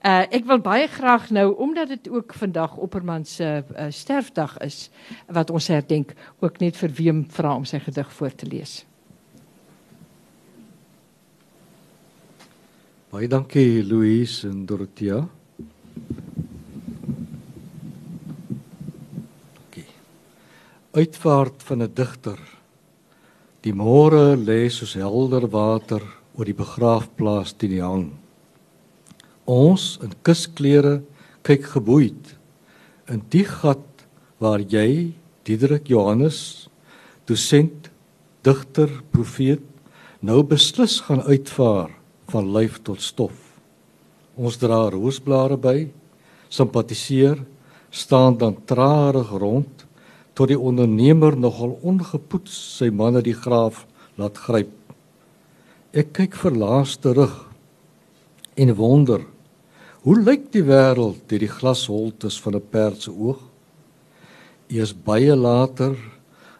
Uh ek wil baie graag nou omdat dit ook vandag Opperman se uh, sterfdag is wat ons herdenk, ook net vir Wiem vra om sy gedig voor te lees. Baie dankie Louise en Dorothea. Dankie. Uitvaart van 'n digter. Die môre lê soos helder water oor die begraafplaas teen die hang. Ons in kusklere kyk geboeid in die gat waar jy Diederik Johannes dosent digter profeet nou beslis gaan uitvaar van lyf tot stof. Ons dra roosblare by, simpatiseer, staan dan trarig rond tot die ondernemer nogal ongepoets sy man uit die graaf laat gryp. Ek kyk verlaas terug en wonder hoe lyk die wêreld deur die glasholtes van 'n perd se oog? Eers baie later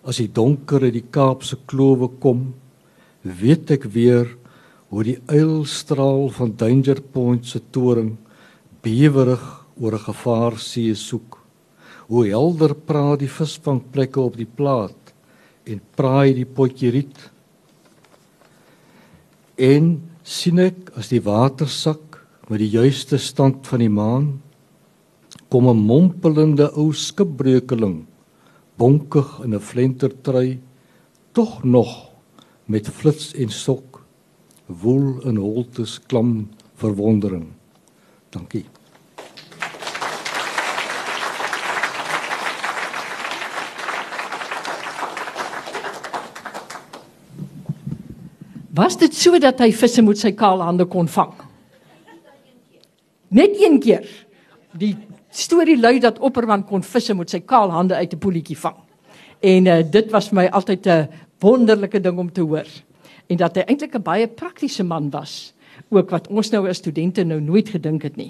as die donker uit die Kaapse klowe kom, weet ek weer hoe die uilstraal van Danger Point se toring bewerig oor 'n gevaarsee soek. Hoe helder praat die visvangplekke op die plaat en praai die potjie riet. En sien ek as die water sak met die juiste stand van die maan kom 'n mompelende ou skipbreukeling bonkig in 'n flentertrui tog nog met flits en sok woel in holtes klam verwondering. Dankie. Was dit so dat hy visse met sy kaal hande kon vang? Net een keer. Die storie lui dat Opperman kon visse met sy kaal hande uit 'n poeltjie vang. En uh, dit was my altyd 'n wonderlike ding om te hoor en dat hy eintlik 'n baie praktiese man was, ook wat ons nou as studente nou nooit gedink het nie.